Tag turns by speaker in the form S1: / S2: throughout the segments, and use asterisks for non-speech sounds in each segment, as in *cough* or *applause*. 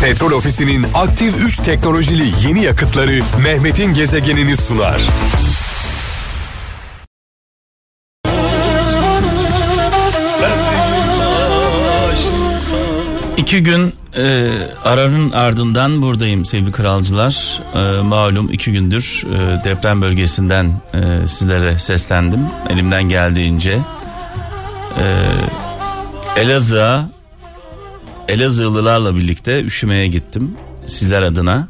S1: Petrol Ofisi'nin aktif 3 teknolojili yeni yakıtları Mehmet'in gezegenini sunar.
S2: İki gün e, aranın ardından buradayım sevgili kralcılar. E, malum iki gündür e, deprem bölgesinden e, sizlere seslendim. Elimden geldiğince. E, Elazığ'a Elazığlılarla birlikte üşümeye gittim sizler adına.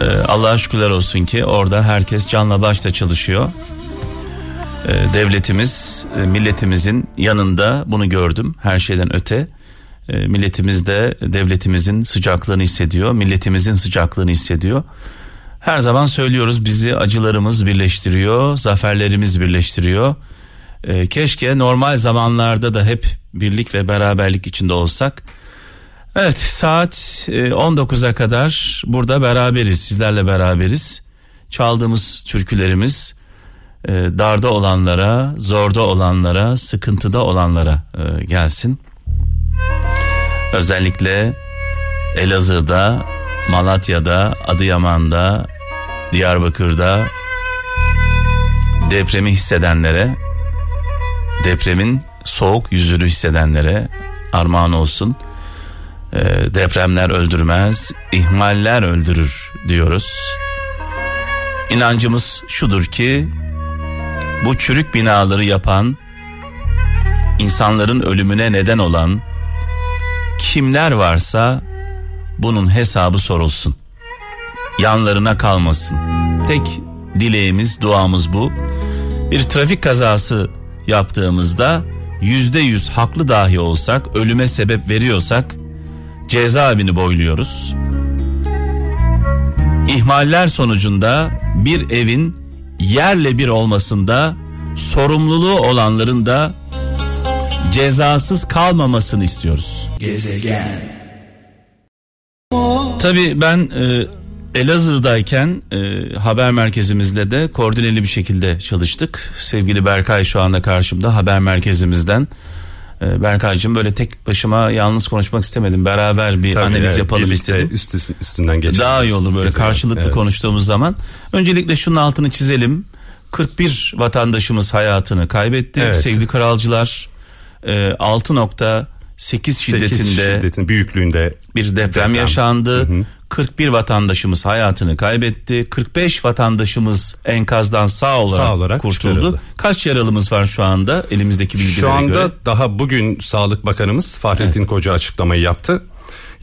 S2: Ee, Allah'a şükürler olsun ki orada herkes canla başla çalışıyor. Ee, devletimiz, e, milletimizin yanında bunu gördüm her şeyden öte. Ee, milletimiz de devletimizin sıcaklığını hissediyor, milletimizin sıcaklığını hissediyor. Her zaman söylüyoruz bizi acılarımız birleştiriyor, zaferlerimiz birleştiriyor. Ee, keşke normal zamanlarda da hep birlik ve beraberlik içinde olsak. Evet saat 19'a kadar burada beraberiz sizlerle beraberiz. Çaldığımız türkülerimiz e, darda olanlara, zorda olanlara, sıkıntıda olanlara e, gelsin. Özellikle Elazığ'da, Malatya'da, Adıyaman'da, Diyarbakır'da depremi hissedenlere, depremin soğuk yüzünü hissedenlere armağan olsun. E, depremler öldürmez, ihmaller öldürür diyoruz. İnancımız şudur ki bu çürük binaları yapan, insanların ölümüne neden olan kimler varsa bunun hesabı sorulsun. Yanlarına kalmasın. Tek dileğimiz, duamız bu. Bir trafik kazası yaptığımızda yüzde yüz haklı dahi olsak, ölüme sebep veriyorsak cezaevini boyluyoruz. İhmaller sonucunda bir evin yerle bir olmasında sorumluluğu olanların da cezasız kalmamasını istiyoruz. Gezegen. Tabii ben e, Elazığ'dayken e, haber merkezimizde de koordineli bir şekilde çalıştık. Sevgili Berkay şu anda karşımda haber merkezimizden. E, Berkay'cığım böyle tek başıma yalnız konuşmak istemedim. Beraber bir
S3: Tabii,
S2: analiz
S3: evet,
S2: yapalım istedim.
S3: Üst, üst- üstünden geçelim.
S2: Daha iyi olur böyle
S3: Mesela,
S2: karşılıklı
S3: evet.
S2: konuştuğumuz zaman. Öncelikle şunun altını çizelim. 41 vatandaşımız hayatını kaybetti.
S3: Evet.
S2: Sevgili kralcılar e, 6.8
S3: Sekiz
S2: şiddetinde
S3: şiddetin büyüklüğünde
S2: bir deprem,
S3: deprem.
S2: yaşandı. 41 vatandaşımız hayatını kaybetti. 45 vatandaşımız enkazdan sağ olarak,
S3: Sağ olarak
S2: kurtuldu.
S3: çıkarıldı.
S2: Kaç yaralımız var şu anda elimizdeki bilgilere
S3: Şu anda
S2: göre?
S3: daha bugün Sağlık Bakanımız Fahrettin Koca açıklamayı yaptı.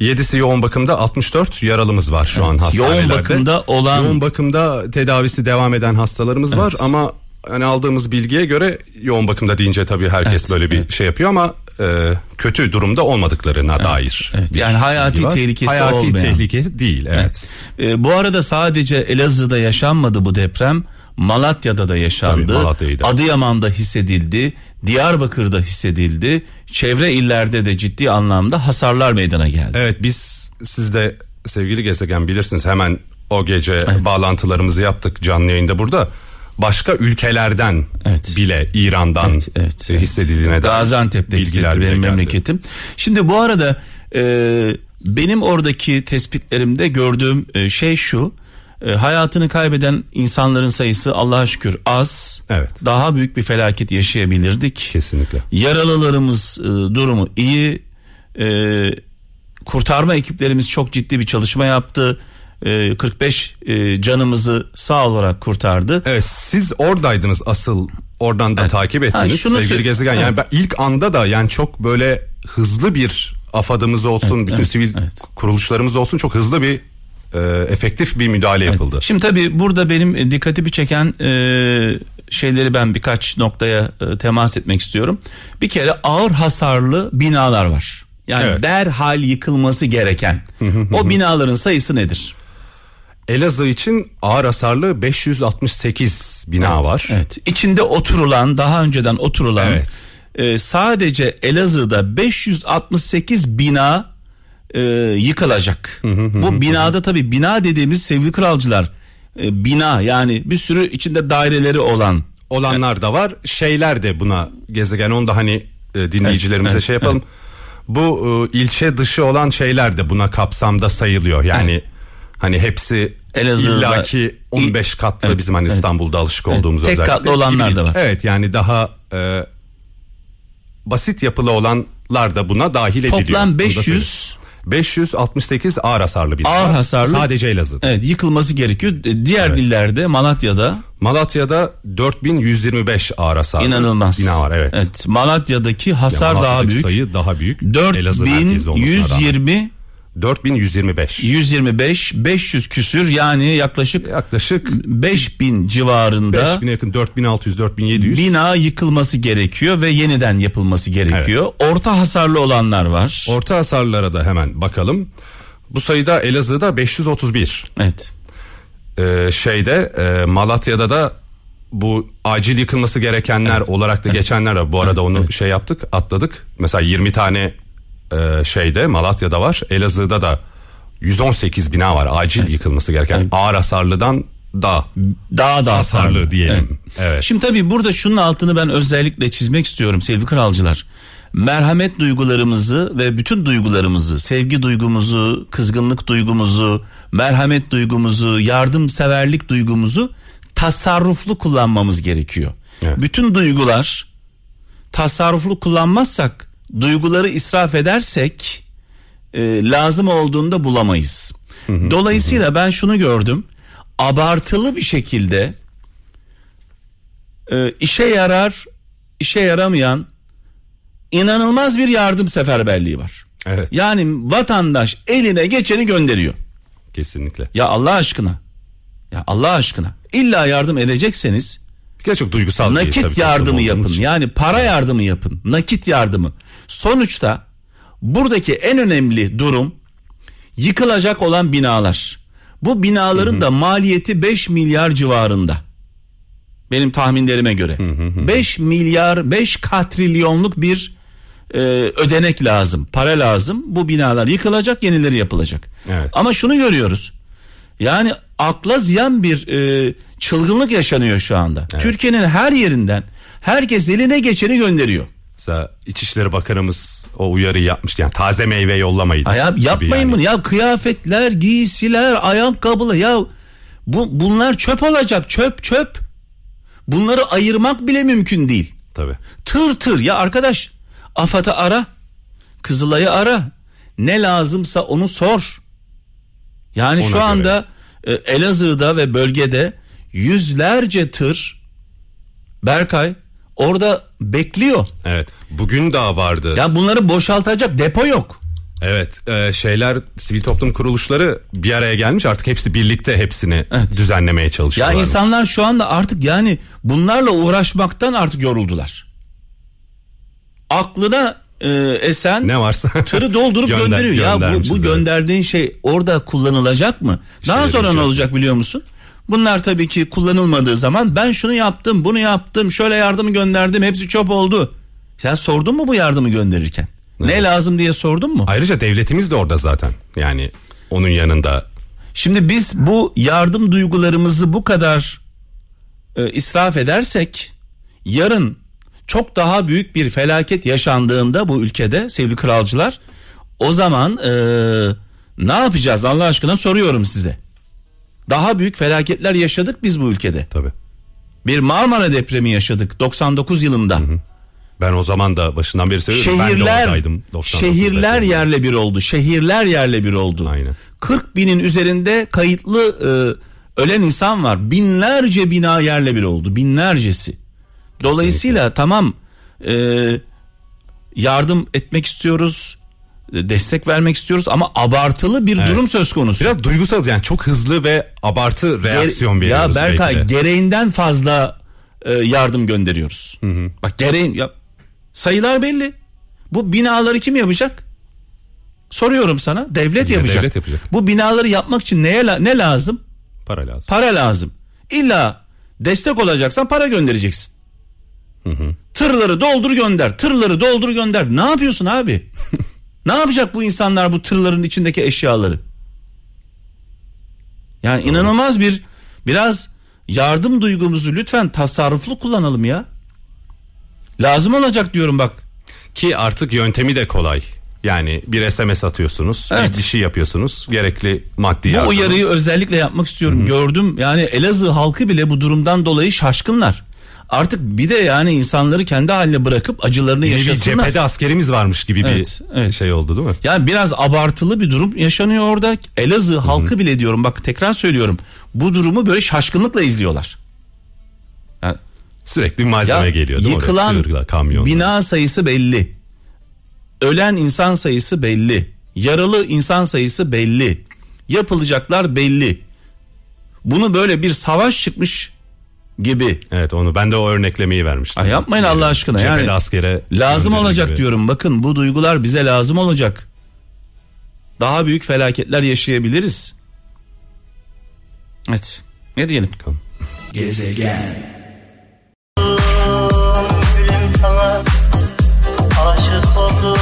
S3: 7'si yoğun bakımda 64 yaralımız var şu an hastanelerde.
S2: Yoğun bakımda olan
S3: Yoğun bakımda tedavisi devam eden hastalarımız var ama hani aldığımız bilgiye göre yoğun bakımda deyince tabii herkes
S2: Evet,
S3: böyle bir
S2: evet.
S3: şey yapıyor ama e, kötü durumda olmadıklarına dair.
S2: evet. Yani hayati
S3: var.
S2: tehlikesi
S3: hayati
S2: olmayan.
S3: tehlikesi değil evet.
S2: E, bu arada sadece Elazığ'da yaşanmadı bu deprem. Malatya'da da yaşandı.
S3: Tabii.
S2: Adıyaman'da hissedildi. Diyarbakır'da hissedildi. Çevre illerde de ciddi anlamda hasarlar meydana geldi.
S3: Evet biz siz de sevgili gezegen bilirsiniz hemen o gece bağlantılarımızı yaptık canlı yayında burada. Başka ülkelerden
S2: Evet.
S3: bile İran'dan
S2: Evet, evet, evet.
S3: hissedildiğine dair
S2: Gaziantep'te hissetti benim
S3: geldi.
S2: memleketim. Şimdi bu arada e, benim oradaki tespitlerimde gördüğüm e, şey şu. E, hayatını kaybeden insanların sayısı Allah'a şükür az.
S3: Evet.
S2: Daha büyük bir felaket yaşayabilirdik.
S3: Kesinlikle.
S2: Yaralılarımız e, durumu iyi. E, kurtarma ekiplerimiz çok ciddi bir çalışma yaptı. E, 45 e, canımızı sağ olarak kurtardı.
S3: Evet siz oradaydınız asıl oradan da takip ettiniz
S2: şunu
S3: sevgili gezegen. Yani
S2: Evet.
S3: ben ilk anda da yani çok böyle hızlı bir AFAD'ımız olsun,
S2: Evet,
S3: bütün
S2: evet,
S3: sivil
S2: evet.
S3: kuruluşlarımız olsun çok hızlı bir e, efektif bir müdahale yapıldı.
S2: Şimdi tabii burada benim e, dikkatimi çeken e, şeyleri ben birkaç noktaya e, temas etmek istiyorum. Bir kere ağır hasarlı binalar var. Yani
S3: Evet.
S2: derhal yıkılması gereken. o binaların sayısı nedir?
S3: Elazığ için ağır hasarlı 568 bina var.
S2: Evet. İçinde oturulan, daha önceden oturulan
S3: Evet.
S2: e, sadece Elazığ'da 568 bina e, yıkılacak. Bu binada tabii bina dediğimiz sevgili kralcılar e, bina yani bir sürü içinde daireleri olan
S3: olanlar da var. Şeyler de buna gezegen onu da hani e, dinleyicilerimize
S2: Evet,
S3: şey yapalım. Bu e, ilçe dışı olan şeyler de buna kapsamda sayılıyor. Yani
S2: Evet.
S3: Hani hepsi
S2: Elazığ'da-
S3: illaki 15 katlı
S2: Evet,
S3: bizim hani
S2: evet.
S3: İstanbul'da alışık
S2: Evet,
S3: olduğumuz
S2: tek
S3: özellikle.
S2: katlı olanlar
S3: gibi.
S2: da var.
S3: Evet yani daha e, basit yapılı olanlar da buna dahil ediliyor.
S2: Toplam
S3: Bunu da
S2: 500
S3: söyleyeyim. 568 ağır hasarlı bina.
S2: Ağır hasarlı.
S3: Sadece Elazığ'da.
S2: Evet yıkılması gerekiyor. Diğer
S3: Evet.
S2: illerde Malatya'da
S3: Malatya'da 4125 ağır hasarlı
S2: inanılmaz.
S3: bina var. Evet.
S2: Malatya'daki
S3: Yani
S2: hasar daha
S3: Malatya'daki
S2: büyük.
S3: Sayı daha büyük. Elazığ merkezli olmasına rağmen.
S2: 4120
S3: 4125.
S2: 125 500 küsür yani yaklaşık
S3: Yaklaşık
S2: 5000 civarında
S3: 5000'e yakın 4600 4700.
S2: bina yıkılması gerekiyor ve yeniden yapılması gerekiyor. Orta hasarlı olanlar var.
S3: Orta hasarlara da hemen bakalım. Bu sayıda Elazığ'da 531.
S2: evet.
S3: Ee, şeyde e, Malatya'da da bu acil yıkılması gerekenler olarak da geçenler var. Bu arada onu şey yaptık, atladık. Mesela 20 tane e, şeyde Malatya'da var. Elazığ'da da 118 bina var acil yıkılması gereken. Ağır hasarlıdan da
S2: Daha da hasarlı,
S3: hasarlı diyelim. Evet.
S2: Şimdi tabii burada şunun altını ben özellikle çizmek istiyorum sevgili kralcılar. Merhamet duygularımızı ve bütün duygularımızı, sevgi duygumuzu, kızgınlık duygumuzu, merhamet duygumuzu, yardımseverlik duygumuzu tasarruflu kullanmamız gerekiyor.
S3: Evet.
S2: Bütün duygular tasarruflu kullanmazsak, duyguları israf edersek e, lazım olduğunda bulamayız. Dolayısıyla ben şunu gördüm. Abartılı bir şekilde e, işe yarar, işe yaramayan inanılmaz bir yardım seferberliği var.
S3: Evet.
S2: Yani vatandaş eline geçeni gönderiyor.
S3: kesinlikle.
S2: Ya Allah aşkına. Ya Allah aşkına. İlla yardım edecekseniz
S3: Bir kere çok duygusal tabii
S2: nakit
S3: toplum
S2: yardımı
S3: olduğumuz
S2: yapın.
S3: için.
S2: Yani para yardımı yapın. Nakit yardımı. Sonuçta buradaki en önemli durum yıkılacak olan binalar. Bu binaların da maliyeti 5 milyar civarında. Benim tahminlerime göre. 5 milyar 5 katrilyonluk bir e, ödenek lazım. Para lazım. Bu binalar yıkılacak, yenileri yapılacak.
S3: Evet.
S2: Ama şunu görüyoruz. Yani akla ziyan bir e, çılgınlık yaşanıyor şu anda. Türkiye'nin her yerinden herkes eline geçeni gönderiyor.
S3: Mesela İçişleri Bakanımız o uyarıyı yapmış yani taze meyve yollamayın.
S2: Ya yapmayın
S3: yani.
S2: bunu ya kıyafetler, giysiler, ayakkabılar ya bu bunlar çöp olacak çöp çöp. Bunları ayırmak bile mümkün değil.
S3: Tabii.
S2: Tır tır ya arkadaş AFAD'ı ara. Kızılay'ı ara. Ne lazımsa onu sor. Yani
S3: Ona
S2: şu
S3: göre.
S2: anda e, Elazığ'da ve bölgede yüzlerce tır Berkay orada bekliyor.
S3: Evet. Bugün daha vardı.
S2: Ya bunları boşaltacak depo yok.
S3: Evet. e, şeyler sivil toplum kuruluşları bir araya gelmiş artık hepsi birlikte hepsini
S2: Evet.
S3: düzenlemeye
S2: Ya
S3: çalışıyorlar.
S2: insanlar şu anda artık yani bunlarla uğraşmaktan artık yoruldular. Aklına e, esen
S3: ne varsa
S2: tırı doldurup *laughs*
S3: gönder-
S2: gönderiyor. Ya bu, bu gönderdiğin şey orada kullanılacak mı? Daha
S3: şeyler
S2: sonra ne
S3: olacak
S2: biliyor musun? Bunlar tabii ki kullanılmadığı zaman ben şunu yaptım, bunu yaptım, şöyle yardımı gönderdim, hepsi çöp oldu. Sen sordun mu bu yardımı gönderirken? Ne lazım diye sordun mu?
S3: Ayrıca devletimiz de orada zaten. Yani onun yanında
S2: Şimdi biz bu yardım duygularımızı bu kadar e, israf edersek yarın çok daha büyük bir felaket yaşandığında bu ülkede sevgili kralcılar o zaman e, ne yapacağız Allah aşkına soruyorum size. Daha büyük felaketler yaşadık biz bu ülkede.
S3: tabii.
S2: Bir Marmara depremi yaşadık 99 yılında.
S3: Ben o zaman da başından beri söylüyorum. ben de
S2: Şehirler
S3: oradaydım. 99'da
S2: şehirler
S3: depremde.
S2: yerle bir oldu. Şehirler yerle bir oldu.
S3: Aynen.
S2: 40 binin üzerinde kayıtlı e, ölen insan var. Binlerce bina yerle bir oldu. Binlercesi. Dolayısıyla tamam e, yardım etmek istiyoruz. Destek vermek istiyoruz ama abartılı bir durum söz konusu.
S3: Biraz duygusal yani çok hızlı ve abartı reaksiyon
S2: Ger-
S3: veriyoruz.
S2: Ya Berkay gereğinden fazla e, yardım gönderiyoruz. Bak gereğin ya sayılar belli. Bu binaları kim yapacak? Soruyorum sana. Devlet
S3: Yine
S2: yapacak.
S3: devlet yapacak.
S2: Bu binaları yapmak için neye la- ne lazım?
S3: Para lazım.
S2: Para lazım. İlla destek olacaksan para göndereceksin. Tırları doldur gönder. Tırları doldur gönder. Ne yapıyorsun abi? *laughs* ne yapacak bu insanlar bu tırların içindeki eşyaları? Yani inanılmaz bir biraz yardım duygumuzu lütfen tasarruflu kullanalım ya. Lazım olacak diyorum bak.
S3: Ki artık yöntemi de kolay. Yani bir SMS atıyorsunuz,
S2: Evet.
S3: bir, şey yapıyorsunuz. Gerekli maddi
S2: Bu
S3: yardım.
S2: uyarıyı özellikle yapmak istiyorum. Gördüm yani Elazığ halkı bile bu durumdan dolayı şaşkınlar. Artık bir de yani insanları kendi haline bırakıp acılarını
S3: Yine bir
S2: yaşasınlar.
S3: cephede askerimiz varmış gibi
S2: Evet,
S3: bir
S2: evet.
S3: şey oldu değil mi?
S2: Yani biraz abartılı bir durum yaşanıyor orada. Elazığ halkı bile diyorum bak tekrar söylüyorum. Bu durumu böyle şaşkınlıkla izliyorlar. Yani
S3: Sürekli bir malzeme
S2: ya
S3: geliyor değil mi?
S2: yıkılan
S3: Tırla, kamyonla.
S2: bina sayısı belli. Ölen insan sayısı belli. Yaralı insan sayısı belli. Yapılacaklar belli. Bunu böyle bir savaş çıkmış gibi.
S3: Evet onu ben de o örneklemeyi vermiştim.
S2: Ay yapmayın Allah aşkına
S3: Cephede
S2: yani.
S3: askere
S2: Lazım olacak
S3: gibi.
S2: diyorum. Bakın bu duygular bize lazım olacak. Daha büyük felaketler yaşayabiliriz. Evet. Ne diyelim?
S4: gülüm sana Aşık oldum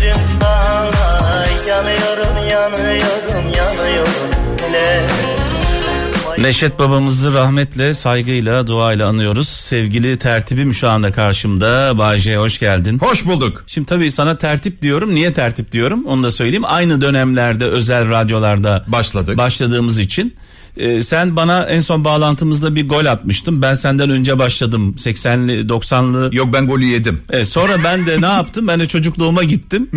S4: gülüm sana yanıyorum yanıyorum
S2: Neşet babamızı rahmetle, saygıyla, duayla anıyoruz. Sevgili tertibim şu anda karşımda. Bayce hoş geldin.
S5: Hoş bulduk.
S2: Şimdi tabii sana tertip diyorum. Niye tertip diyorum? Onu da söyleyeyim. Aynı dönemlerde özel radyolarda
S5: Başladık.
S2: başladığımız için. Ee, sen bana en son bağlantımızda bir gol atmıştın. Ben senden önce başladım. 80'li 90'lı.
S5: Yok ben golü yedim.
S2: Evet, sonra ben de ne yaptım? Ben de çocukluğuma gittim.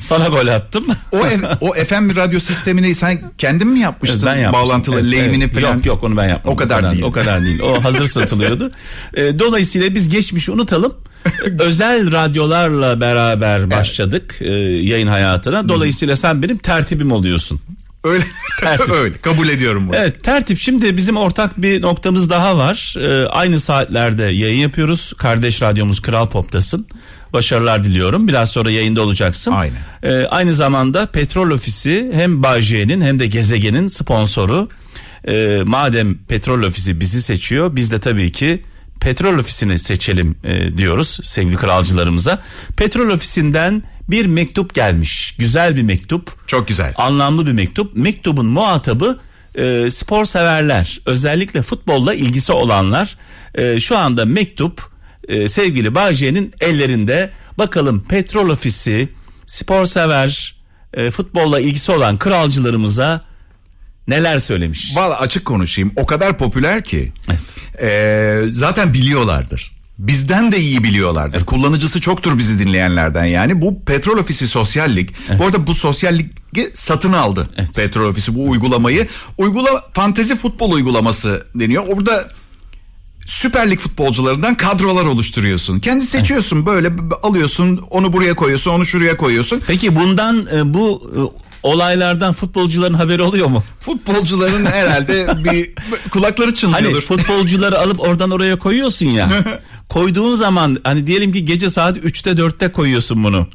S2: sana gol attım.
S5: O o FM radyo sistemini sen kendin mi yapmıştın?
S2: ben yapmıştım.
S5: Bağlantılı
S2: Evet,
S5: lehimini
S2: evet.
S5: falan.
S2: Yok yok onu ben yapmadım.
S5: O kadar değil.
S2: O kadar değil. O hazır satılıyordu. *laughs* Ee, dolayısıyla biz geçmişi unutalım. *laughs* Özel radyolarla beraber başladık e, yayın hayatına. Dolayısıyla sen benim tertibim oluyorsun.
S5: Öyle. *laughs*
S2: Tertip.
S5: Öyle. Kabul ediyorum bunu.
S2: Evet tertip şimdi bizim ortak bir noktamız daha var. Ee, aynı saatlerde yayın yapıyoruz. Kardeş radyomuz Kral Pop'tasın. Başarılar diliyorum. Biraz sonra yayında olacaksın.
S5: Aynen.
S2: Ee, aynı zamanda Petrol Ofisi hem Bağcay'ın hem de Gezegen'in sponsoru. Ee, madem Petrol Ofisi bizi seçiyor biz de tabii ki Petrol Ofisi'ni seçelim e, diyoruz sevgili kralcılarımıza. Petrol Ofisi'nden bir mektup gelmiş. Güzel bir mektup
S5: Çok güzel.
S2: anlamlı bir mektup. Mektubun muhatabı e, spor severler, özellikle futbolla ilgisi olanlar. E, şu anda mektup e, sevgili Bağcay'ın ellerinde. Bakalım Petrol Ofisi, spor sever, e, futbolla ilgisi olan kralcılarımıza neler söylemiş.
S5: Valla açık konuşayım. O kadar popüler ki.
S2: Evet.
S5: Ee, zaten biliyorlardır. Bizden de iyi biliyorlardır. Kullanıcısı çoktur bizi dinleyenlerden yani. Bu Petrol Ofisi Sosyal Lig. Bu arada bu Sosyal Lig'i satın aldı.
S2: Evet.
S5: Petrol Ofisi bu uygulamayı. Uygula fantezi futbol uygulaması deniyor. Orada Süper Lig futbolcularından kadrolar oluşturuyorsun. Kendi seçiyorsun böyle b- b- alıyorsun onu buraya koyuyorsun onu şuraya koyuyorsun.
S2: Peki bundan e, bu e, olaylardan futbolcuların haberi oluyor mu?
S5: Futbolcuların herhalde bir kulakları
S2: Hani
S5: çınlıyordur.
S2: futbolcuları alıp oradan oraya koyuyorsun ya. *laughs* Koyduğun zaman hani diyelim ki gece saat 3'te 4'te koyuyorsun bunu.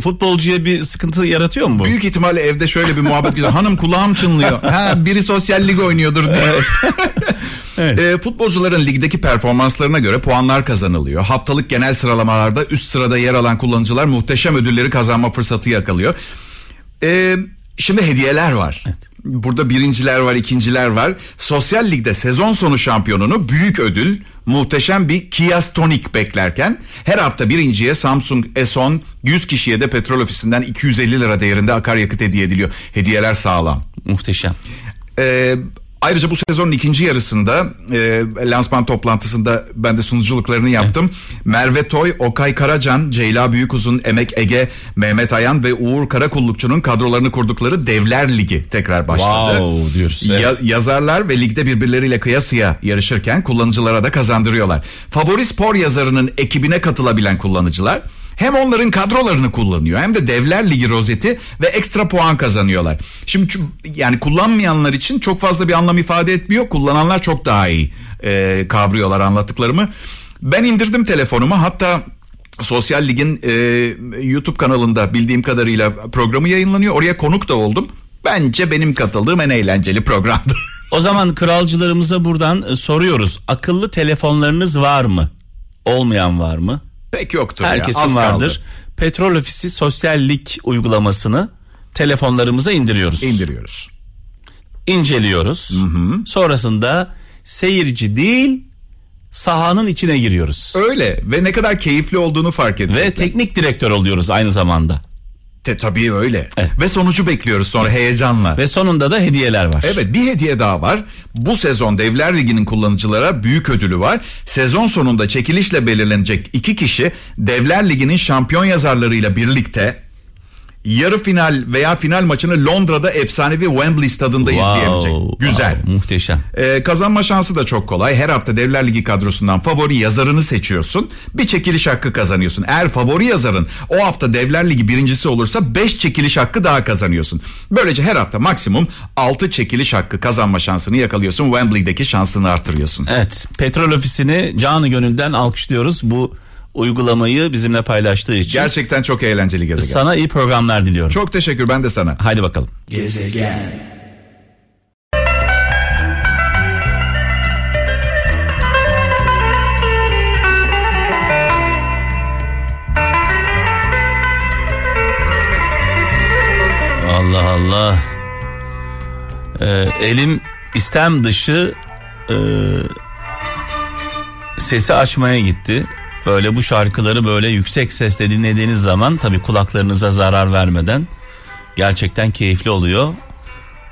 S2: Futbolcuya bir sıkıntı yaratıyor mu bu?
S5: Büyük ihtimalle evde şöyle bir muhabbet gidiyor. Hanım kulağım çınlıyor. Ha biri sosyal lig oynuyordur diye. *laughs* Ee, futbolcuların ligdeki performanslarına göre puanlar kazanılıyor. Haftalık genel sıralamalarda üst sırada yer alan kullanıcılar muhteşem ödülleri kazanma fırsatı yakalıyor. Ee, şimdi hediyeler var. Burada birinciler var, ikinciler var. Sosyal ligde sezon sonu şampiyonunu büyük ödül, muhteşem bir Kia Stonic beklerken her hafta birinciye Samsung S10, 100 kişiye de petrol ofisinden 250 lira değerinde akaryakıt hediye ediliyor. Hediyeler sağlam.
S2: Muhteşem.
S5: Ee, ayrıca bu sezonun ikinci yarısında e, lansman toplantısında ben de sunuculuklarını yaptım. Merve Toy, Okay Karacan, Ceyla Büyükuzun, Emek Ege, Mehmet Ayan ve Uğur Karakullukçu'nun kadrolarını kurdukları Devler Ligi tekrar başladı.
S2: Wow diyoruz, evet.
S5: Ya- yazarlar ve ligde birbirleriyle kıyasıya yarışırken kullanıcılara da kazandırıyorlar. Favori spor yazarının ekibine katılabilen kullanıcılar hem onların kadrolarını kullanıyor hem de Devler Ligi rozeti ve ekstra puan kazanıyorlar. Şimdi yani kullanmayanlar için çok fazla bir anlam ifade etmiyor. Kullananlar çok daha iyi e, kavruyorlar anlattıklarımı. Ben indirdim telefonuma hatta Sosyal Lig'in e, YouTube kanalında bildiğim kadarıyla programı yayınlanıyor. Oraya konuk da oldum. Bence benim katıldığım en eğlenceli programdı. *laughs*
S2: O zaman kralcılarımıza buradan e, soruyoruz. Akıllı telefonlarınız var mı? Olmayan var mı?
S5: Pek yoktur ya.
S2: Herkesin
S5: az
S2: vardır.
S5: kaldı.
S2: Petrol Ofisi sosyallik uygulamasını telefonlarımıza indiriyoruz.
S5: İndiriyoruz.
S2: İnceliyoruz. Sonrasında seyirci değil sahanın içine giriyoruz.
S5: Öyle ve ne kadar keyifli olduğunu fark edecekler.
S2: Ve teknik direktör oluyoruz aynı zamanda.
S5: Te, tabii öyle.
S2: Evet.
S5: Ve sonucu bekliyoruz sonra heyecanla.
S2: Ve sonunda da hediyeler var.
S5: Evet bir hediye daha var. Bu sezon Devler Ligi'nin kullanıcılara büyük ödülü var. Sezon sonunda çekilişle belirlenecek iki kişi Devler Ligi'nin şampiyon yazarlarıyla birlikte yarı final veya final maçını Londra'da efsanevi Wembley stadında izleyebilecek. Güzel.
S2: wow, muhteşem.
S5: Ee, kazanma şansı da çok kolay. Her hafta Devler Ligi kadrosundan favori yazarını seçiyorsun. Bir çekiliş hakkı kazanıyorsun. Eğer favori yazarın o hafta Devler Ligi birincisi olursa 5 çekiliş hakkı daha kazanıyorsun. Böylece her hafta maksimum 6 çekiliş hakkı kazanma şansını yakalıyorsun. Wembley'deki şansını artırıyorsun.
S2: Evet, Petrol Ofisi'ni canı gönülden alkışlıyoruz. Bu uygulamayı bizimle paylaştığı için.
S5: Gerçekten çok eğlenceli gezegen.
S2: Sana iyi programlar diliyorum.
S5: Çok teşekkür ben de sana.
S2: Haydi bakalım. Allah Allah. Ee, elim istem dışı e, sesi açmaya gitti. Böyle bu şarkıları böyle yüksek sesle dinlediğiniz zaman tabii kulaklarınıza zarar vermeden gerçekten keyifli oluyor.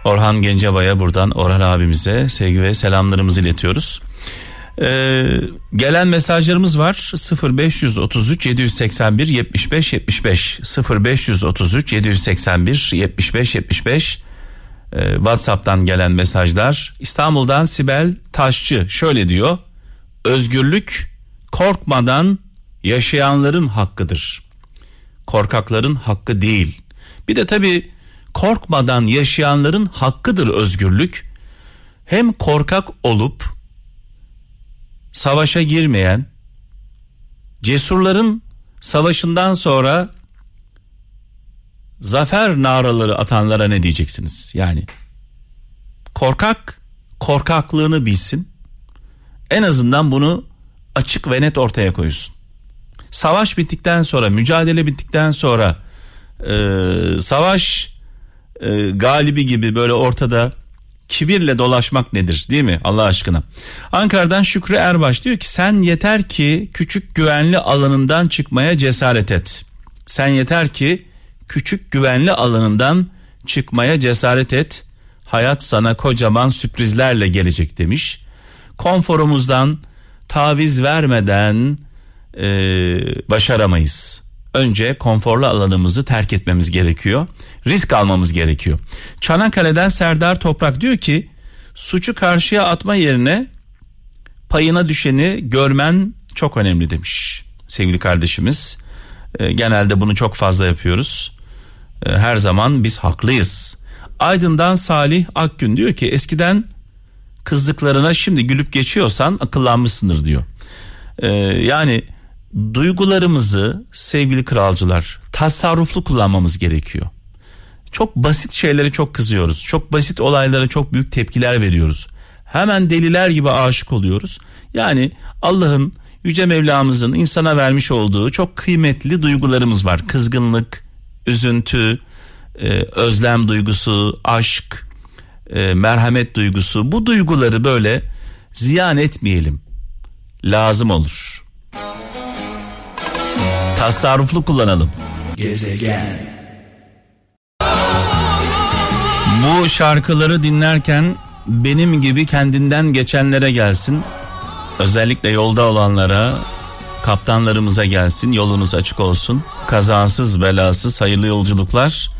S2: Orhan Gencebay'a buradan Orhan abimize sevgi ve selamlarımızı iletiyoruz. Ee, gelen mesajlarımız var. 0533 781 75 75 0533 781 75 75 Ee, WhatsApp'tan gelen mesajlar. İstanbul'dan Sibel Taşçı şöyle diyor. Özgürlük korkmadan yaşayanların hakkıdır korkakların hakkı değil bir de tabi korkmadan yaşayanların hakkıdır özgürlük hem korkak olup savaşa girmeyen cesurların savaşından sonra zafer naraları atanlara ne diyeceksiniz? Yani korkak korkaklığını bilsin. En azından bunu açık ve net ortaya koysun. Savaş bittikten sonra, mücadele bittikten sonra e, savaş e, galibi gibi böyle ortada kibirle dolaşmak nedir değil mi Allah aşkına? Ankara'dan Şükrü Erbaş diyor ki sen yeter ki küçük güvenli alanından çıkmaya cesaret et. Sen yeter ki küçük güvenli alanından çıkmaya cesaret et. Hayat sana kocaman sürprizlerle gelecek demiş. Konforumuzdan taviz vermeden e, başaramayız. Önce konforlu alanımızı terk etmemiz gerekiyor. Risk almamız gerekiyor. Çanakkale'den Serdar Toprak diyor ki suçu karşıya atma yerine payına düşeni görmen çok önemli demiş sevgili kardeşimiz. E, genelde bunu çok fazla yapıyoruz. E, her zaman biz haklıyız. Aydın'dan Salih Akgün diyor ki eskiden kızdıklarına şimdi gülüp geçiyorsan akıllanmışsındır diyor. E, yani duygularımızı sevgili kralcılar tasarruflu kullanmamız gerekiyor. Çok basit şeylere çok kızıyoruz. Çok basit olaylara çok büyük tepkiler veriyoruz. Hemen deliler gibi aşık oluyoruz. Yani Allah'ın yüce Mevlamızın insana vermiş olduğu çok kıymetli duygularımız var. Kızgınlık, üzüntü, e, özlem duygusu, aşk, e, merhamet duygusu. Bu duyguları böyle ziyan etmeyelim. Lazım olur. Tasarruflu kullanalım. Bu şarkıları dinlerken benim gibi kendinden geçenlere gelsin. Özellikle yolda olanlara, kaptanlarımıza gelsin. Yolunuz açık olsun. Kazasız belasız hayırlı yolculuklar.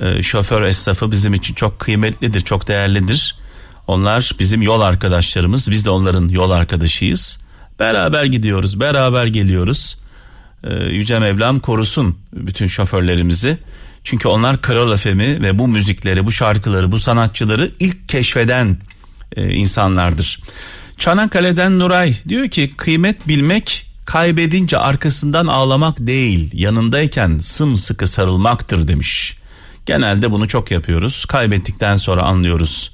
S2: Ee, şoför esnafı bizim için çok kıymetlidir, çok değerlidir. Onlar bizim yol arkadaşlarımız. Biz de onların yol arkadaşıyız. Beraber gidiyoruz, beraber geliyoruz. Ee, Yüce Mevlam korusun bütün şoförlerimizi. Çünkü onlar Kral FM'i ve bu müzikleri, bu şarkıları, bu sanatçıları ilk keşfeden e, insanlardır. Çanakkale'den Nuray diyor ki kıymet bilmek kaybedince arkasından ağlamak değil yanındayken sımsıkı sarılmaktır demiş. Genelde bunu çok yapıyoruz. Kaybettikten sonra anlıyoruz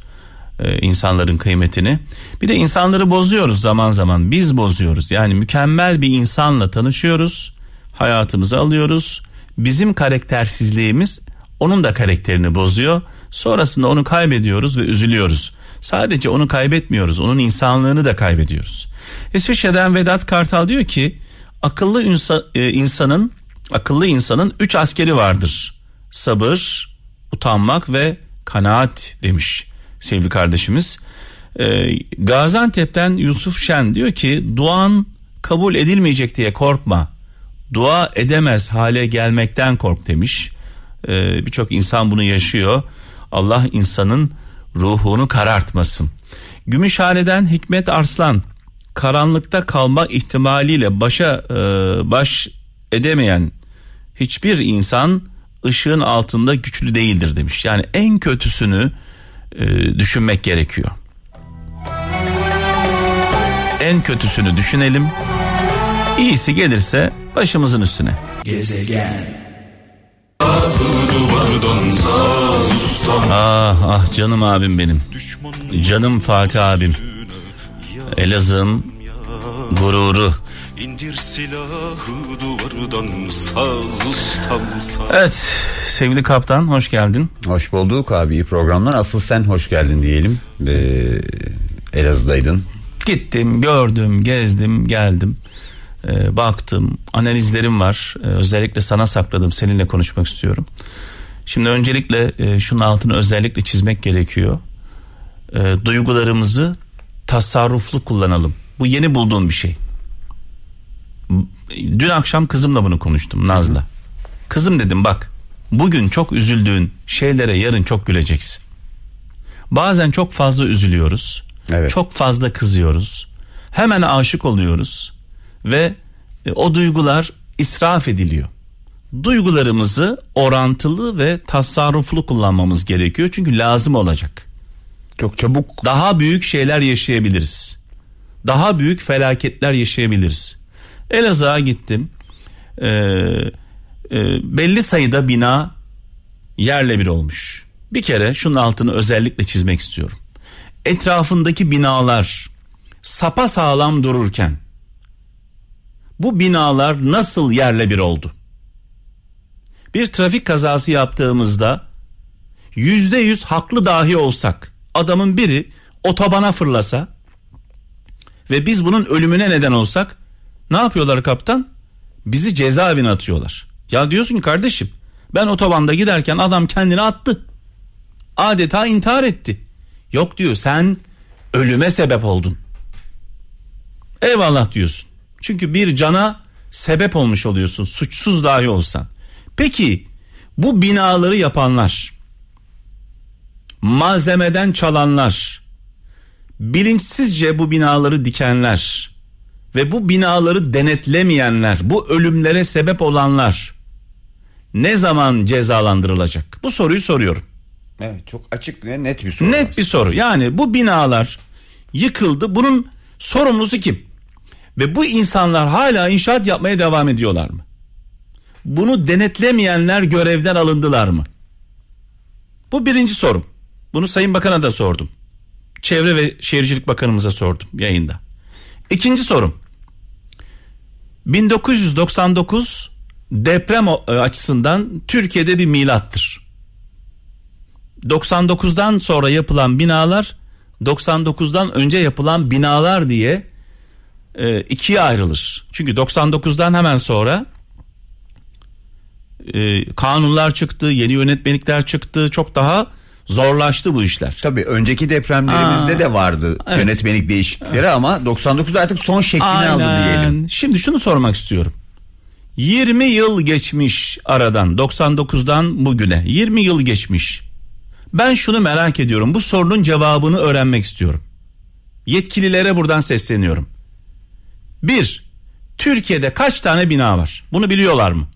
S2: e, insanların kıymetini. Bir de insanları bozuyoruz zaman zaman. Biz bozuyoruz. Yani mükemmel bir insanla tanışıyoruz. Hayatımıza alıyoruz. Bizim karaktersizliğimiz onun da karakterini bozuyor. Sonrasında onu kaybediyoruz ve üzülüyoruz. Sadece onu kaybetmiyoruz. Onun insanlığını da kaybediyoruz. İsviçre'den Vedat Kartal diyor ki akıllı insa, e, insanın akıllı insanın üç askeri vardır. Sabır, utanmak ve kanaat demiş sevgili kardeşimiz. Ee, Gaziantep'ten Yusuf Şen diyor ki duan kabul edilmeyecek diye korkma. Dua edemez hale gelmekten kork demiş. Ee, Birçok insan bunu yaşıyor. Allah insanın ruhunu karartmasın. Gümüşhane'den Hikmet Arslan karanlıkta kalma ihtimaliyle başa e, baş edemeyen hiçbir insan ışığın altında güçlü değildir demiş. Yani en kötüsünü e, düşünmek gerekiyor. En kötüsünü düşünelim. İyisi gelirse başımızın üstüne. Ah ah canım abim benim. Canım Fatih abim. Elazığ'ın gururu.
S6: İndir silahı duvardan saz ustam saz.
S2: Evet sevgili kaptan hoş geldin.
S7: Hoş bulduk abi iyi programlar. Asıl sen hoş geldin diyelim. Ee, Elazığ'daydın.
S2: Gittim, gördüm, gezdim, geldim. Ee, baktım, analizlerim var. Ee, özellikle sana sakladım, seninle konuşmak istiyorum. Şimdi öncelikle e, şunun altını özellikle çizmek gerekiyor. Ee, duygularımızı tasarruflu kullanalım. Bu yeni bulduğum bir şey. Dün akşam kızımla bunu konuştum Naz'la. Kızım dedim bak bugün çok üzüldüğün şeylere yarın çok güleceksin. Bazen çok fazla üzülüyoruz.
S7: Evet.
S2: Çok fazla kızıyoruz. Hemen aşık oluyoruz ve e, o duygular israf ediliyor. Duygularımızı orantılı ve tasarruflu kullanmamız gerekiyor çünkü lazım olacak.
S7: Çok çabuk.
S2: Daha büyük şeyler yaşayabiliriz. Daha büyük felaketler yaşayabiliriz. Elazığ'a gittim. Ee, e, belli sayıda bina yerle bir olmuş. Bir kere şunun altını özellikle çizmek istiyorum. Etrafındaki binalar sapa sağlam dururken bu binalar nasıl yerle bir oldu? Bir trafik kazası yaptığımızda yüzde yüz haklı dahi olsak adamın biri otobana fırlasa ve biz bunun ölümüne neden olsak ne yapıyorlar kaptan? Bizi cezaevine atıyorlar. Ya diyorsun ki kardeşim ben otobanda giderken adam kendini attı. Adeta intihar etti. Yok diyor sen ölüme sebep oldun. Eyvallah diyorsun. Çünkü bir cana sebep olmuş oluyorsun suçsuz dahi olsan. Peki bu binaları yapanlar, malzemeden çalanlar, bilinçsizce bu binaları dikenler ve bu binaları denetlemeyenler, bu ölümlere sebep olanlar ne zaman cezalandırılacak? Bu soruyu soruyorum.
S7: Evet çok açık ve net bir soru.
S2: Net bir soru. Yani bu binalar yıkıldı. Bunun sorumlusu kim? Ve bu insanlar hala inşaat yapmaya devam ediyorlar mı? Bunu denetlemeyenler görevden alındılar mı? Bu birinci sorum. Bunu Sayın Bakan'a da sordum. Çevre ve Şehircilik Bakanımıza sordum yayında. İkinci sorum. 1999 deprem e, açısından Türkiye'de bir milattır. 99'dan sonra yapılan binalar 99'dan önce yapılan binalar diye e, ikiye ayrılır. Çünkü 99'dan hemen sonra e, kanunlar çıktı, yeni yönetmelikler çıktı. Çok daha zorlaştı bu işler.
S7: Tabii önceki depremlerimizde
S2: Aa,
S7: de vardı
S2: evet.
S7: yönetmelik değişiklikleri ama 99'da artık son şeklini aldı diyelim.
S2: Şimdi şunu sormak istiyorum. 20 yıl geçmiş aradan 99'dan bugüne 20 yıl geçmiş. Ben şunu merak ediyorum. Bu sorunun cevabını öğrenmek istiyorum. Yetkililere buradan sesleniyorum. Bir, Türkiye'de kaç tane bina var? Bunu biliyorlar mı?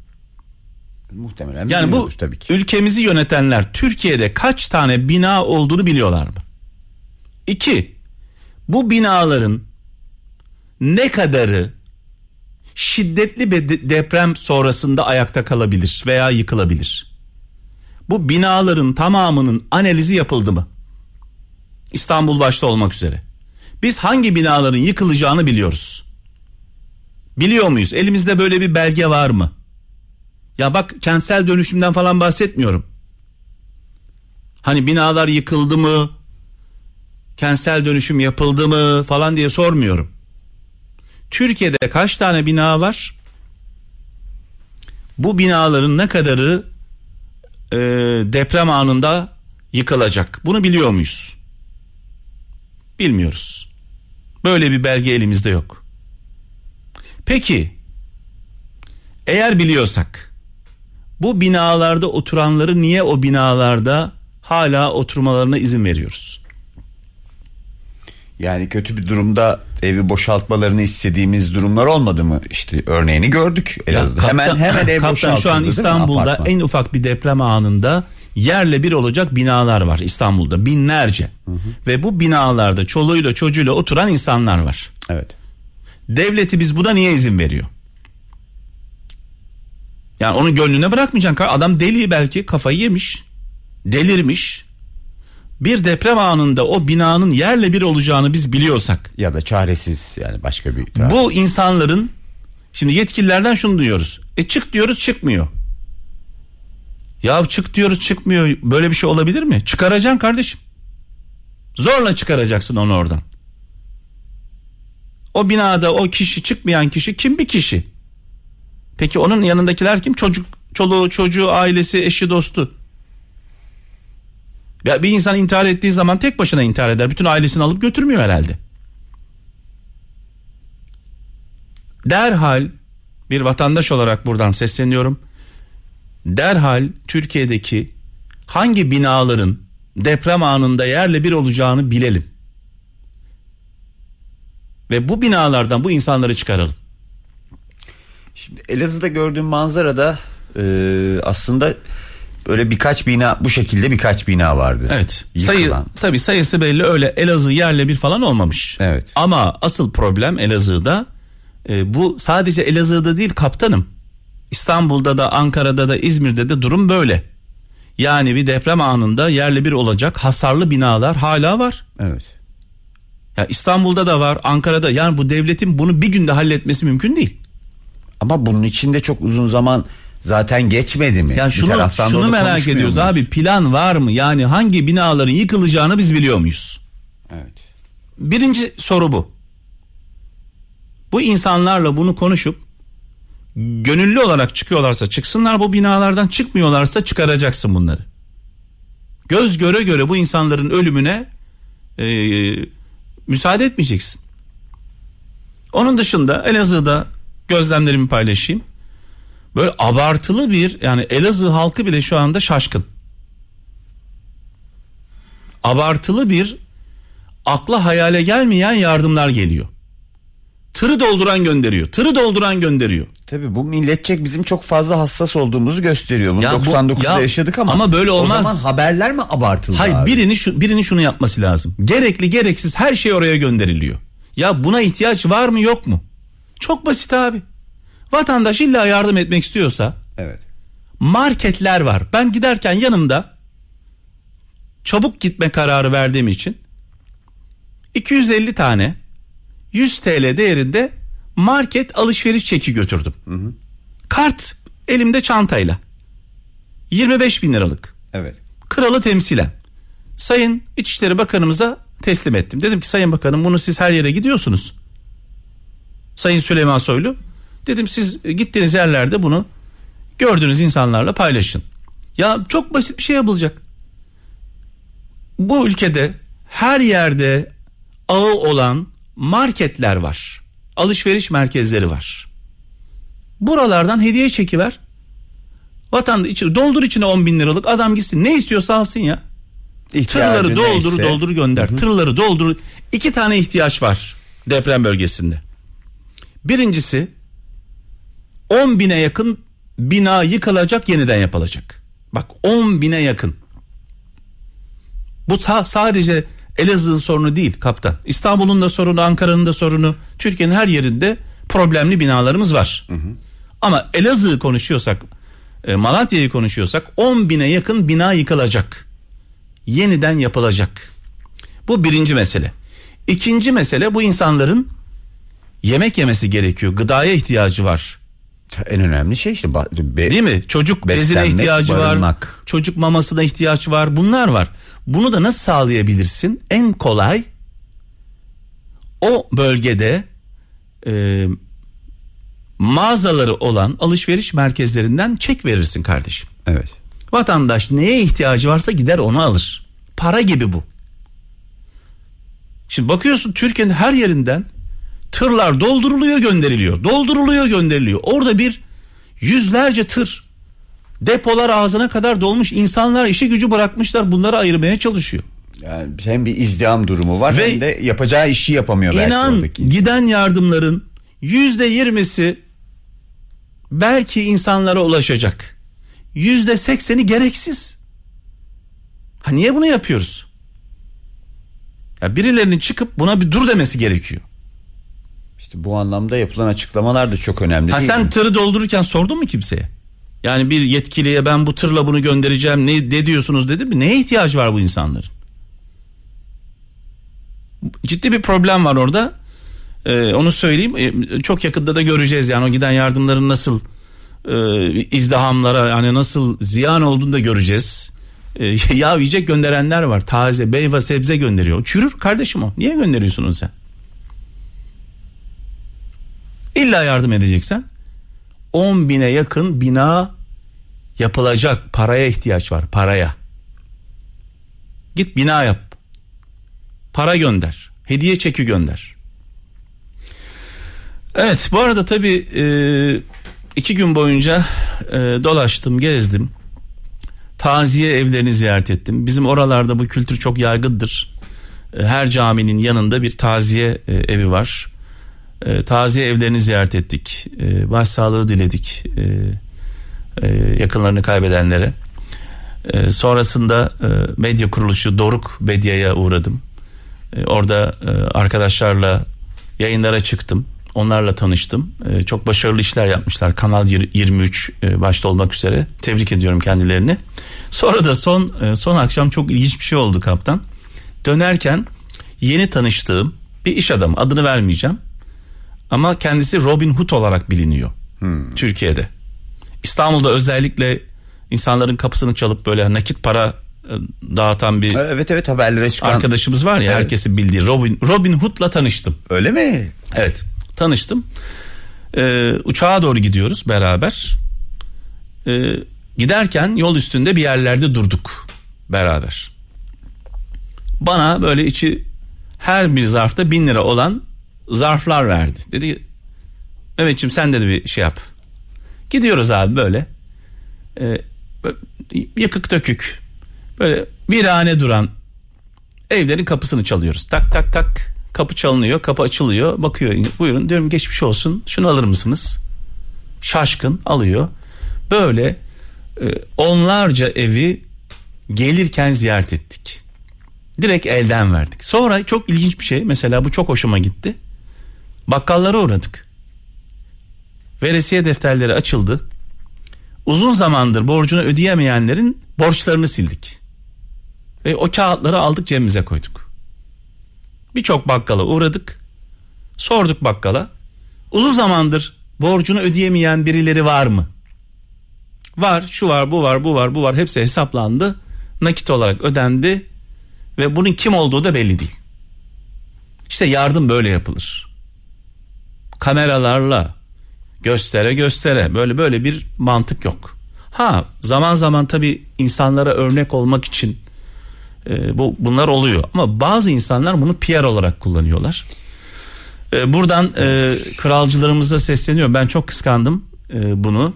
S7: Muhtemelen
S2: Yani bu
S7: tabii ki.
S2: ülkemizi yönetenler Türkiye'de kaç tane bina olduğunu biliyorlar mı? İki, bu binaların ne kadarı şiddetli bir de- deprem sonrasında ayakta kalabilir veya yıkılabilir? Bu binaların tamamının analizi yapıldı mı? İstanbul başta olmak üzere. Biz hangi binaların yıkılacağını biliyoruz. Biliyor muyuz? Elimizde böyle bir belge var mı? Ya bak kentsel dönüşümden falan bahsetmiyorum. Hani binalar yıkıldı mı? Kentsel dönüşüm yapıldı mı falan diye sormuyorum. Türkiye'de kaç tane bina var? Bu binaların ne kadarı e, deprem anında yıkılacak. Bunu biliyor muyuz? Bilmiyoruz. Böyle bir belge elimizde yok. Peki eğer biliyorsak bu binalarda oturanları niye o binalarda hala oturmalarına izin veriyoruz?
S7: Yani kötü bir durumda evi boşaltmalarını istediğimiz durumlar olmadı mı? İşte örneğini gördük Elazığ'da.
S2: kaptan-
S7: hemen hemen ev
S2: kaptan şu an? İstanbul'da en ufak bir deprem anında yerle bir olacak binalar var İstanbul'da binlerce. Ve bu binalarda çoluğuyla çocuğuyla oturan insanlar var.
S7: Evet.
S2: Devleti biz buna niye izin veriyor? Yani onu gönlüne bırakmayacaksın. Adam deli belki kafayı yemiş. Delirmiş. Bir deprem anında o binanın yerle bir olacağını biz biliyorsak
S7: Ya da çaresiz yani başka bir
S2: bu insanların şimdi yetkililerden şunu duyuyoruz. E çık diyoruz çıkmıyor. Ya çık diyoruz çıkmıyor. Böyle bir şey olabilir mi? Çıkaracaksın kardeşim. Zorla çıkaracaksın onu oradan. O binada o kişi çıkmayan kişi kim bir kişi? Peki onun yanındakiler kim? Çocuk, çoluğu, çocuğu, ailesi, eşi, dostu. Ya bir insan intihar ettiği zaman tek başına intihar eder. Bütün ailesini alıp götürmüyor herhalde. Derhal bir vatandaş olarak buradan sesleniyorum. Derhal Türkiye'deki hangi binaların deprem anında yerle bir olacağını bilelim. Ve bu binalardan bu insanları çıkaralım.
S7: Şimdi Elazığ'da gördüğüm manzarada e, aslında böyle birkaç bina bu şekilde birkaç bina vardı.
S2: Evet.
S7: Yıkılan.
S2: Sayı tabii sayısı belli öyle Elazığ yerle bir falan olmamış.
S7: Evet.
S2: Ama asıl problem Elazığ'da e, bu sadece Elazığ'da değil kaptanım. İstanbul'da da Ankara'da da İzmir'de de durum böyle. Yani bir deprem anında yerle bir olacak hasarlı binalar hala var.
S7: Evet.
S2: Ya İstanbul'da da var, Ankara'da. Yani bu devletin bunu bir günde halletmesi mümkün değil.
S7: Ama bunun içinde çok uzun zaman zaten geçmedi mi?
S2: Yani şunu şunu merak ediyoruz
S7: muyuz?
S2: abi. Plan var mı? Yani hangi binaların yıkılacağını biz biliyor muyuz?
S7: Evet.
S2: Birinci soru bu. Bu insanlarla bunu konuşup gönüllü olarak çıkıyorlarsa çıksınlar bu binalardan çıkmıyorlarsa çıkaracaksın bunları. Göz göre göre bu insanların ölümüne e, müsaade etmeyeceksin. Onun dışında Elazığ'da gözlemlerimi paylaşayım. Böyle abartılı bir yani Elazığ halkı bile şu anda şaşkın. Abartılı bir akla hayale gelmeyen yardımlar geliyor. Tırı dolduran gönderiyor. Tırı dolduran gönderiyor.
S7: Tabii bu milletçek bizim çok fazla hassas olduğumuzu gösteriyor. Bunu
S2: Ya bu-
S7: 99'da
S2: ya-
S7: yaşadık ama.
S2: ama böyle olmaz.
S7: O zaman haberler mi abartıldı
S2: Hayır
S7: abi?
S2: birini şu, birinin şunu yapması lazım. Gerekli gereksiz her şey oraya gönderiliyor. Ya buna ihtiyaç var mı yok mu? Çok basit abi. Vatandaş illa yardım etmek istiyorsa
S7: Evet.
S2: marketler var. Ben giderken yanımda çabuk gitme kararı verdiğim için 250 tane 100 TL değerinde market alışveriş çeki götürdüm. Kart elimde çantayla. 25 bin liralık.
S7: Evet.
S2: Kralı temsilen. Sayın İçişleri Bakanımıza teslim ettim. Dedim ki Sayın Bakanım bunu siz her yere gidiyorsunuz. Sayın Süleyman Soylu. Dedim siz gittiğiniz yerlerde bunu gördüğünüz insanlarla paylaşın. Ya çok basit bir şey yapılacak. Bu ülkede her yerde ağı olan marketler var. Alışveriş merkezleri var. Buralardan hediye çekiver. Vatandaş içi, doldur içine 10 bin liralık adam gitsin ne istiyorsa alsın ya.
S7: İhtiyacı
S2: Tırları doldur
S7: neyse.
S2: doldur gönder. Tırları doldur. İki tane ihtiyaç var deprem bölgesinde. Birincisi 10 bine yakın bina yıkılacak yeniden yapılacak. Bak 10 bine yakın. Bu sa- sadece Elazığ'ın sorunu değil kaptan. İstanbul'un da sorunu, Ankara'nın da sorunu. Türkiye'nin her yerinde problemli binalarımız var. Ama Elazığ'ı konuşuyorsak, e, Malatya'yı konuşuyorsak 10 bine yakın bina yıkılacak. Yeniden yapılacak. Bu birinci mesele. İkinci mesele bu insanların yemek yemesi gerekiyor. Gıdaya ihtiyacı var.
S7: En önemli şey işte. be-
S2: Değil mi? Çocuk bezine ihtiyacı var.
S7: barınmak.
S2: Çocuk mamasına ihtiyaç var. Bunlar var. Bunu da nasıl sağlayabilirsin? En kolay o bölgede e, mağazaları olan alışveriş merkezlerinden çek verirsin kardeşim.
S7: Evet.
S2: Vatandaş neye ihtiyacı varsa gider onu alır. Para gibi bu. Şimdi bakıyorsun Türkiye'nin her yerinden tırlar dolduruluyor gönderiliyor. Dolduruluyor gönderiliyor. Orada bir yüzlerce tır depolar ağzına kadar dolmuş insanlar işi gücü bırakmışlar bunları ayırmaya çalışıyor.
S7: Yani hem bir izdiham durumu var
S2: Ve-
S7: hem de yapacağı işi yapamıyor
S2: İnan giden yardımların yüzde yirmisi belki insanlara ulaşacak. Yüzde sekseni gereksiz. Ha niye bunu yapıyoruz? Ya birilerinin çıkıp buna bir dur demesi gerekiyor.
S7: İşte bu anlamda yapılan açıklamalar da çok önemli
S2: Ha
S7: değil
S2: sen
S7: mi?
S2: tırı doldururken sordun mu kimseye? Yani bir yetkiliye ben bu tırla bunu göndereceğim ne, ne diyorsunuz dedi mi? Neye ihtiyacı var bu insanların? Ciddi bir problem var orada. Ee, onu söyleyeyim. Ee, çok yakında da göreceğiz yani o giden yardımların nasıl e, izdihamlara yani nasıl ziyan olduğunu da göreceğiz. Ee, *laughs* yağ yiyecek gönderenler var. Taze meyve sebze gönderiyor. Çürür kardeşim o. Niye gönderiyorsun onu sen? İlla yardım edeceksen 10 bine yakın bina yapılacak paraya ihtiyaç var paraya. Git bina yap. Para gönder. Hediye çeki gönder. Evet bu arada tabii e, iki gün boyunca e, dolaştım gezdim. Taziye evlerini ziyaret ettim. Bizim oralarda bu kültür çok yaygındır. E, her caminin yanında bir taziye e, evi var. E, taziye evlerini ziyaret ettik. E, başsağlığı diledik e, e, yakınlarını kaybedenlere. E, sonrasında e, medya kuruluşu Doruk Medya'ya uğradım. E, orada e, arkadaşlarla yayınlara çıktım. Onlarla tanıştım. E, çok başarılı işler yapmışlar. Kanal yir- 23 e, başta olmak üzere. Tebrik ediyorum kendilerini. Sonra da son e, son akşam çok ilginç bir şey oldu kaptan. Dönerken yeni tanıştığım bir iş adamı adını vermeyeceğim. Ama kendisi Robin Hood olarak biliniyor. Türkiye'de. İstanbul'da özellikle insanların kapısını çalıp böyle nakit para e, dağıtan bir
S7: Evet evet haberlere çıkan.
S2: arkadaşımız var ya
S7: Evet.
S2: herkesin bildiği Robin Robin Hood'la tanıştım.
S7: Öyle mi?
S2: Evet tanıştım. Ee, uçağa doğru gidiyoruz beraber. Ee, giderken yol üstünde bir yerlerde durduk beraber. Bana böyle içi her bir zarfta bin lira olan zarflar verdi. Dedi Mehmetciğim sen dedi bir şey yap. Gidiyoruz abi böyle. Ee, yıkık dökük. Böyle virane duran evlerin kapısını çalıyoruz. Tak tak tak kapı çalınıyor kapı açılıyor bakıyor buyurun diyorum geçmiş olsun şunu alır mısınız? Şaşkın alıyor. Böyle e, onlarca evi gelirken ziyaret ettik. Direkt elden verdik. Sonra çok ilginç bir şey mesela bu çok hoşuma gitti. Bakkallara uğradık. Veresiye defterleri açıldı. Uzun zamandır borcunu ödeyemeyenlerin borçlarını sildik. Ve o kağıtları aldık cebimize koyduk. Birçok bakkala uğradık. Sorduk bakkala. Uzun zamandır borcunu ödeyemeyen birileri var mı? Var, şu var, bu var, bu var, bu var. Hepsi hesaplandı. Nakit olarak ödendi ve bunun kim olduğu da belli değil. İşte yardım böyle yapılır. Kameralarla göstere göstere böyle böyle bir mantık yok. Ha zaman zaman tabii insanlara örnek olmak için e, bu bunlar oluyor ama bazı insanlar bunu PR olarak kullanıyorlar. E, buradan e, kralcılarımıza sesleniyorum. Ben çok kıskandım e, bunu.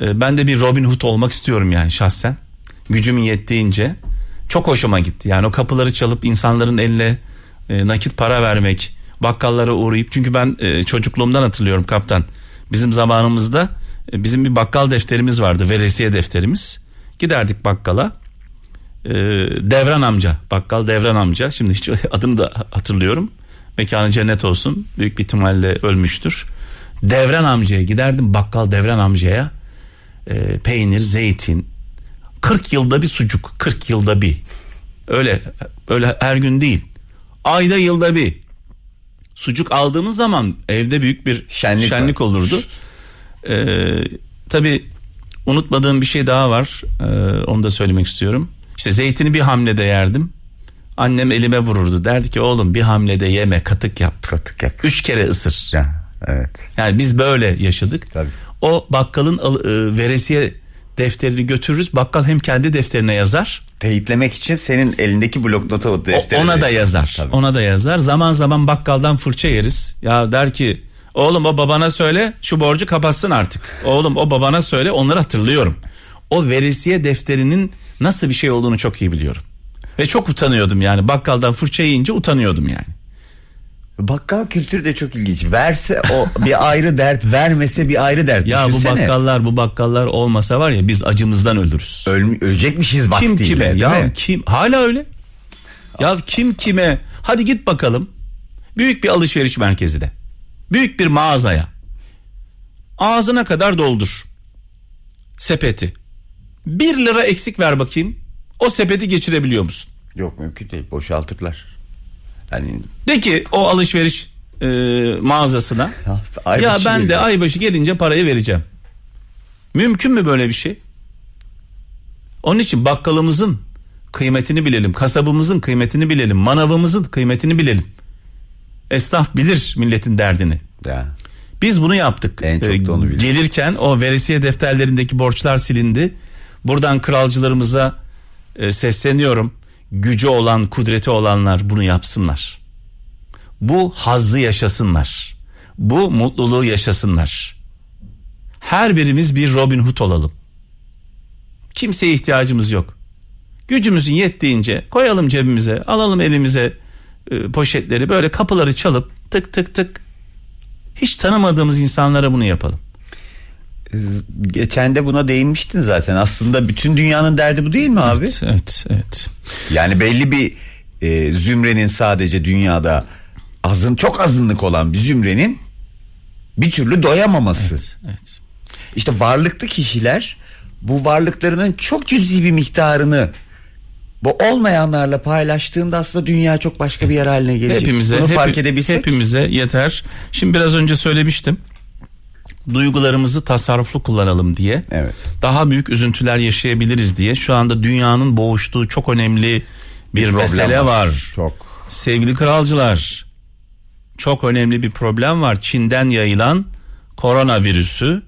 S2: E, ben de bir Robin Hood olmak istiyorum yani şahsen. Gücümün yettiğince. Çok hoşuma gitti. Yani o kapıları çalıp insanların eline e, nakit para vermek, bakkallara uğrayıp çünkü ben e, çocukluğumdan hatırlıyorum kaptan. Bizim zamanımızda e, bizim bir bakkal defterimiz vardı, veresiye defterimiz. Giderdik bakkala. E, Devran amca, bakkal Devran amca. Şimdi hiç *laughs* adını da hatırlıyorum. Mekanı cennet olsun. Büyük bir ihtimalle ölmüştür. Devran amcaya giderdim bakkal Devran amcaya. E, peynir, zeytin. 40 yılda bir sucuk, 40 yılda bir. Öyle öyle her gün değil. Ayda yılda bir. Sucuk aldığımız zaman evde büyük bir
S7: Şenlik
S2: şenlik, olurdu. Ee, tabii unutmadığım bir şey daha var. Ee, onu da söylemek istiyorum. İşte zeytini bir hamlede yerdim. Annem elime vururdu. Derdi ki oğlum bir hamlede yeme katık yap.
S7: Katık yap.
S2: Üç kere ısır.
S7: Ya, evet.
S2: Yani biz böyle yaşadık.
S7: Tabii.
S2: O bakkalın al- e, veresiye defterini götürürüz. Bakkal hem kendi defterine yazar.
S7: Teyitlemek için senin elindeki bloknota o
S2: o-
S7: defteri.
S2: ona da yazar.
S7: Tabii.
S2: Ona da yazar. Zaman zaman bakkaldan fırça yeriz. Ya der ki oğlum o babana söyle şu borcu kapatsın artık. Oğlum o babana söyle onları hatırlıyorum. O veresiye defterinin nasıl bir şey olduğunu çok iyi biliyorum. Ve çok utanıyordum yani bakkaldan fırça yiyince utanıyordum yani.
S7: Bakkal kültürü de çok ilginç. Verse o bir ayrı dert, vermese bir ayrı dert.
S2: Ya bu
S7: Düşünsene.
S2: bakkallar bu bakkallar olmasa var ya biz acımızdan ölürüz.
S7: Öl- ölecekmişiz vaktiyle.
S2: kim kime ya
S7: mi?
S2: kim hala öyle. Ya kim kime hadi git bakalım büyük bir alışveriş merkezine büyük bir mağazaya ağzına kadar doldur sepeti bir lira eksik ver bakayım o sepeti geçirebiliyor musun?
S7: Yok mümkün değil. Boşaltırlar. Yani
S2: De ki o alışveriş e, mağazasına
S7: aybaşı
S2: ya ben de
S7: vereceğim."
S2: aybaşı gelince parayı vereceğim. Mümkün mü böyle bir şey? Onun için bakkalımızın kıymetini bilelim, kasabımızın kıymetini bilelim, manavımızın kıymetini bilelim. Esnaf bilir milletin derdini.
S7: ya.
S2: Biz bunu yaptık.
S7: En çok da onu biliyorum.
S2: Gelirken o veresiye defterlerindeki borçlar silindi. Buradan kralcılarımıza e, sesleniyorum. Gücü olan, kudreti olanlar bunu yapsınlar. Bu hazzı yaşasınlar. Bu mutluluğu yaşasınlar. Her birimiz bir Robin Hood olalım. Kimseye ihtiyacımız yok. Gücümüzün yettiğince koyalım cebimize, alalım elimize e, poşetleri böyle kapıları çalıp tık tık tık hiç tanımadığımız insanlara bunu yapalım.
S7: Geçen de buna değinmiştin zaten. Aslında bütün dünyanın derdi bu değil mi abi?
S2: Evet, evet, evet.
S7: Yani belli bir e, zümrenin sadece dünyada azın çok azınlık olan bir zümrenin bir türlü doyamaması.
S2: evet.
S7: İşte varlıklı kişiler bu varlıklarının çok cüzi bir miktarını bu olmayanlarla paylaştığında aslında dünya çok başka bir yer haline gelecek.
S2: Hepimize
S7: Bunu
S2: hepi-
S7: fark edebilsek.
S2: hepimize yeter. Şimdi biraz önce söylemiştim. Duygularımızı tasarruflu kullanalım diye.
S7: Evet.
S2: Daha büyük üzüntüler yaşayabiliriz diye. Şu anda dünyanın boğuştuğu çok önemli bir,
S7: problem
S2: mesele var.
S7: Çok.
S2: Sevgili kralcılar. Çok önemli bir problem var. Çin'den yayılan koronavirüsü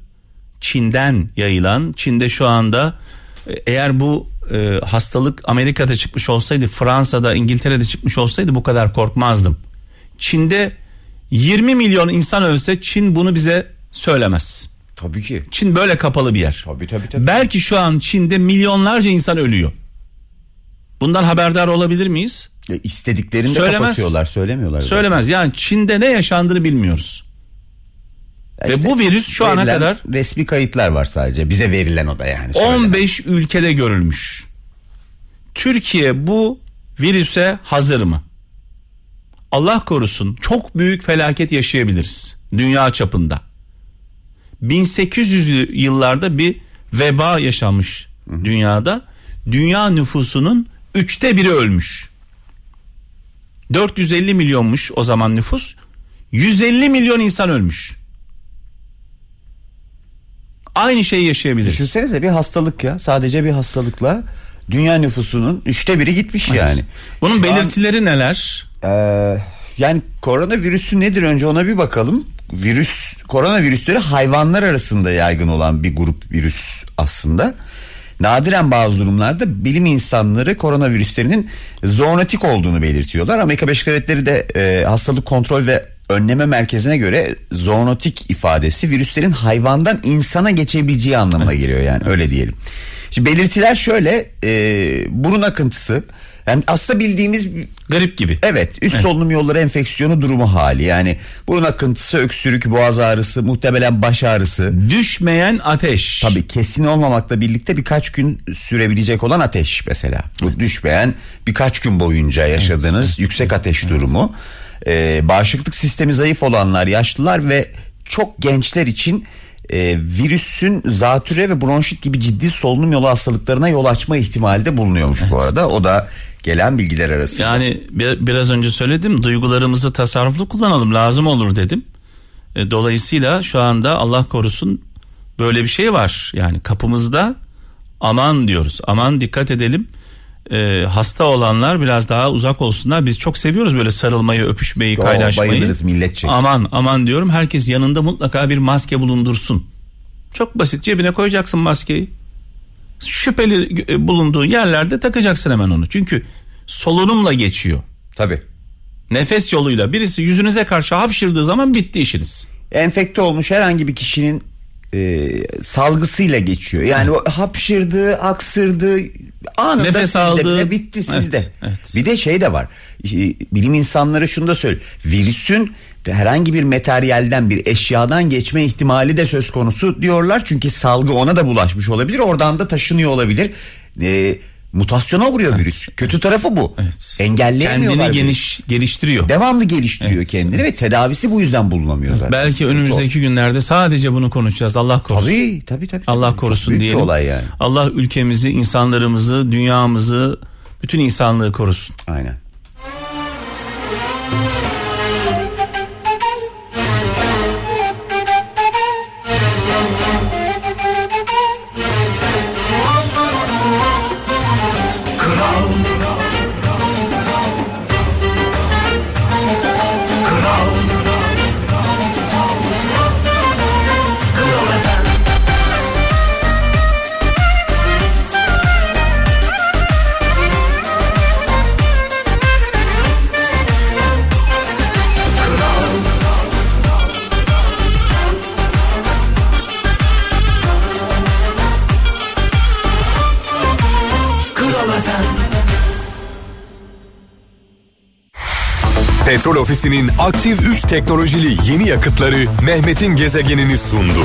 S2: Çin'den yayılan Çin'de şu anda e, eğer bu e, hastalık Amerika'da çıkmış olsaydı Fransa'da İngiltere'de çıkmış olsaydı bu kadar korkmazdım. Çin'de 20 milyon insan ölse Çin bunu bize söylemez.
S7: Tabii ki.
S2: Çin böyle kapalı bir yer.
S7: Tabii tabii tabii.
S2: Belki şu an Çin'de milyonlarca insan ölüyor. Bundan haberdar olabilir miyiz?
S7: Ya istediklerini de
S2: Söylemez.
S7: kapatıyorlar, söylemiyorlar.
S2: Söylemez. Yani Çin'de ne yaşandığını bilmiyoruz.
S7: Ya
S2: Ve
S7: işte
S2: bu virüs şu ana kadar
S7: resmi kayıtlar var sadece. Bize verilen o da yani. söylenen.
S2: 15 ülkede görülmüş. Türkiye bu virüse hazır mı? Allah korusun çok büyük felaket yaşayabiliriz dünya çapında. 1800'lü yıllarda bir veba yaşanmış dünyada. Dünya nüfusunun üçte biri ölmüş. 450 milyonmuş o zaman nüfus. 150 milyon insan ölmüş. Aynı şeyi yaşayabiliriz.
S7: Düşünsenize bir hastalık ya. Sadece bir hastalıkla dünya nüfusunun üçte biri gitmiş
S2: Evet.
S7: yani.
S2: Bunun
S7: Şu an-
S2: belirtileri neler?
S7: Ee, yani koronavirüsü nedir önce ona bir bakalım. Virüs, koronavirüsleri hayvanlar arasında yaygın olan bir grup virüs aslında. Nadiren bazı durumlarda bilim insanları koronavirüslerinin zoonotik olduğunu belirtiyorlar. Amerika Birleşik Devletleri de e, hastalık kontrol ve önleme merkezine göre zoonotik ifadesi virüslerin hayvandan insana geçebileceği anlamına geliyor yani öyle diyelim. Şimdi belirtiler şöyle e, burun akıntısı yani aslında bildiğimiz
S2: Grip gibi.
S7: Evet üst solunum yolları enfeksiyonu durumu hali. Yani burun akıntısı öksürük boğaz ağrısı muhtemelen baş ağrısı.
S2: Düşmeyen ateş.
S7: tabii kesin olmamakla birlikte birkaç gün sürebilecek olan ateş mesela. Bu düşmeyen birkaç gün boyunca yaşadığınız yüksek ateş durumu. Ee, bağışıklık sistemi zayıf olanlar yaşlılar ve çok gençler için e, virüsün zatüre ve bronşit gibi ciddi solunum yolu hastalıklarına yol açma ihtimali de bulunuyormuş bu arada. O da gelen bilgiler arasında.
S2: Yani bir- biraz önce söyledim duygularımızı tasarruflu kullanalım lazım olur dedim. E, Dolayısıyla şu anda Allah korusun böyle bir şey var. Yani kapımızda aman diyoruz. Aman dikkat edelim. E, hasta olanlar biraz daha uzak olsunlar. Biz çok seviyoruz böyle sarılmayı, öpüşmeyi,
S7: Oo,
S2: kaynaşmayı.
S7: bayılırız milletçe.
S2: Aman aman diyorum. Herkes yanında mutlaka bir maske bulundursun. Çok basit cebine koyacaksın maskeyi. Şüpheli e, bulunduğu yerlerde takacaksın hemen onu. Çünkü solunumla geçiyor.
S7: Tabii.
S2: Nefes yoluyla birisi yüzünüze karşı hapşırdığı zaman bitti işiniz.
S7: Enfekte olmuş herhangi bir kişinin e, salgısıyla geçiyor. Yani o hapşırdığı, aksırdığı anında
S2: Nefes
S7: sizde
S2: aldığı-
S7: bitti sizde.
S2: Evet, evet.
S7: Bir de şey de var. Bilim insanları şunu da söylüyor. Virüsün herhangi bir materyalden bir eşyadan geçme ihtimali de söz konusu diyorlar. Çünkü salgı ona da bulaşmış olabilir. Oradan da taşınıyor olabilir. E, mutasyona uğruyor virüs. Kötü tarafı bu.
S2: Evet.
S7: Engelleyemiyorlar.
S2: Kendini geniş geliştiriyor.
S7: Devamlı geliştiriyor
S2: Evet,
S7: kendini ve tedavisi bu yüzden bulunamıyor zaten.
S2: Belki
S7: Sıkıntı o.
S2: önümüzdeki günlerde sadece bunu konuşacağız. Allah korusun.
S7: Tabii tabii tabii.
S2: Allah korusun diyelim.
S7: olay yani.
S2: Allah ülkemizi, insanlarımızı, dünyamızı, bütün insanlığı korusun.
S7: Aynen.
S1: Petrol Ofisi'nin aktif 3 teknolojili yeni yakıtları Mehmet'in gezegenini sundu.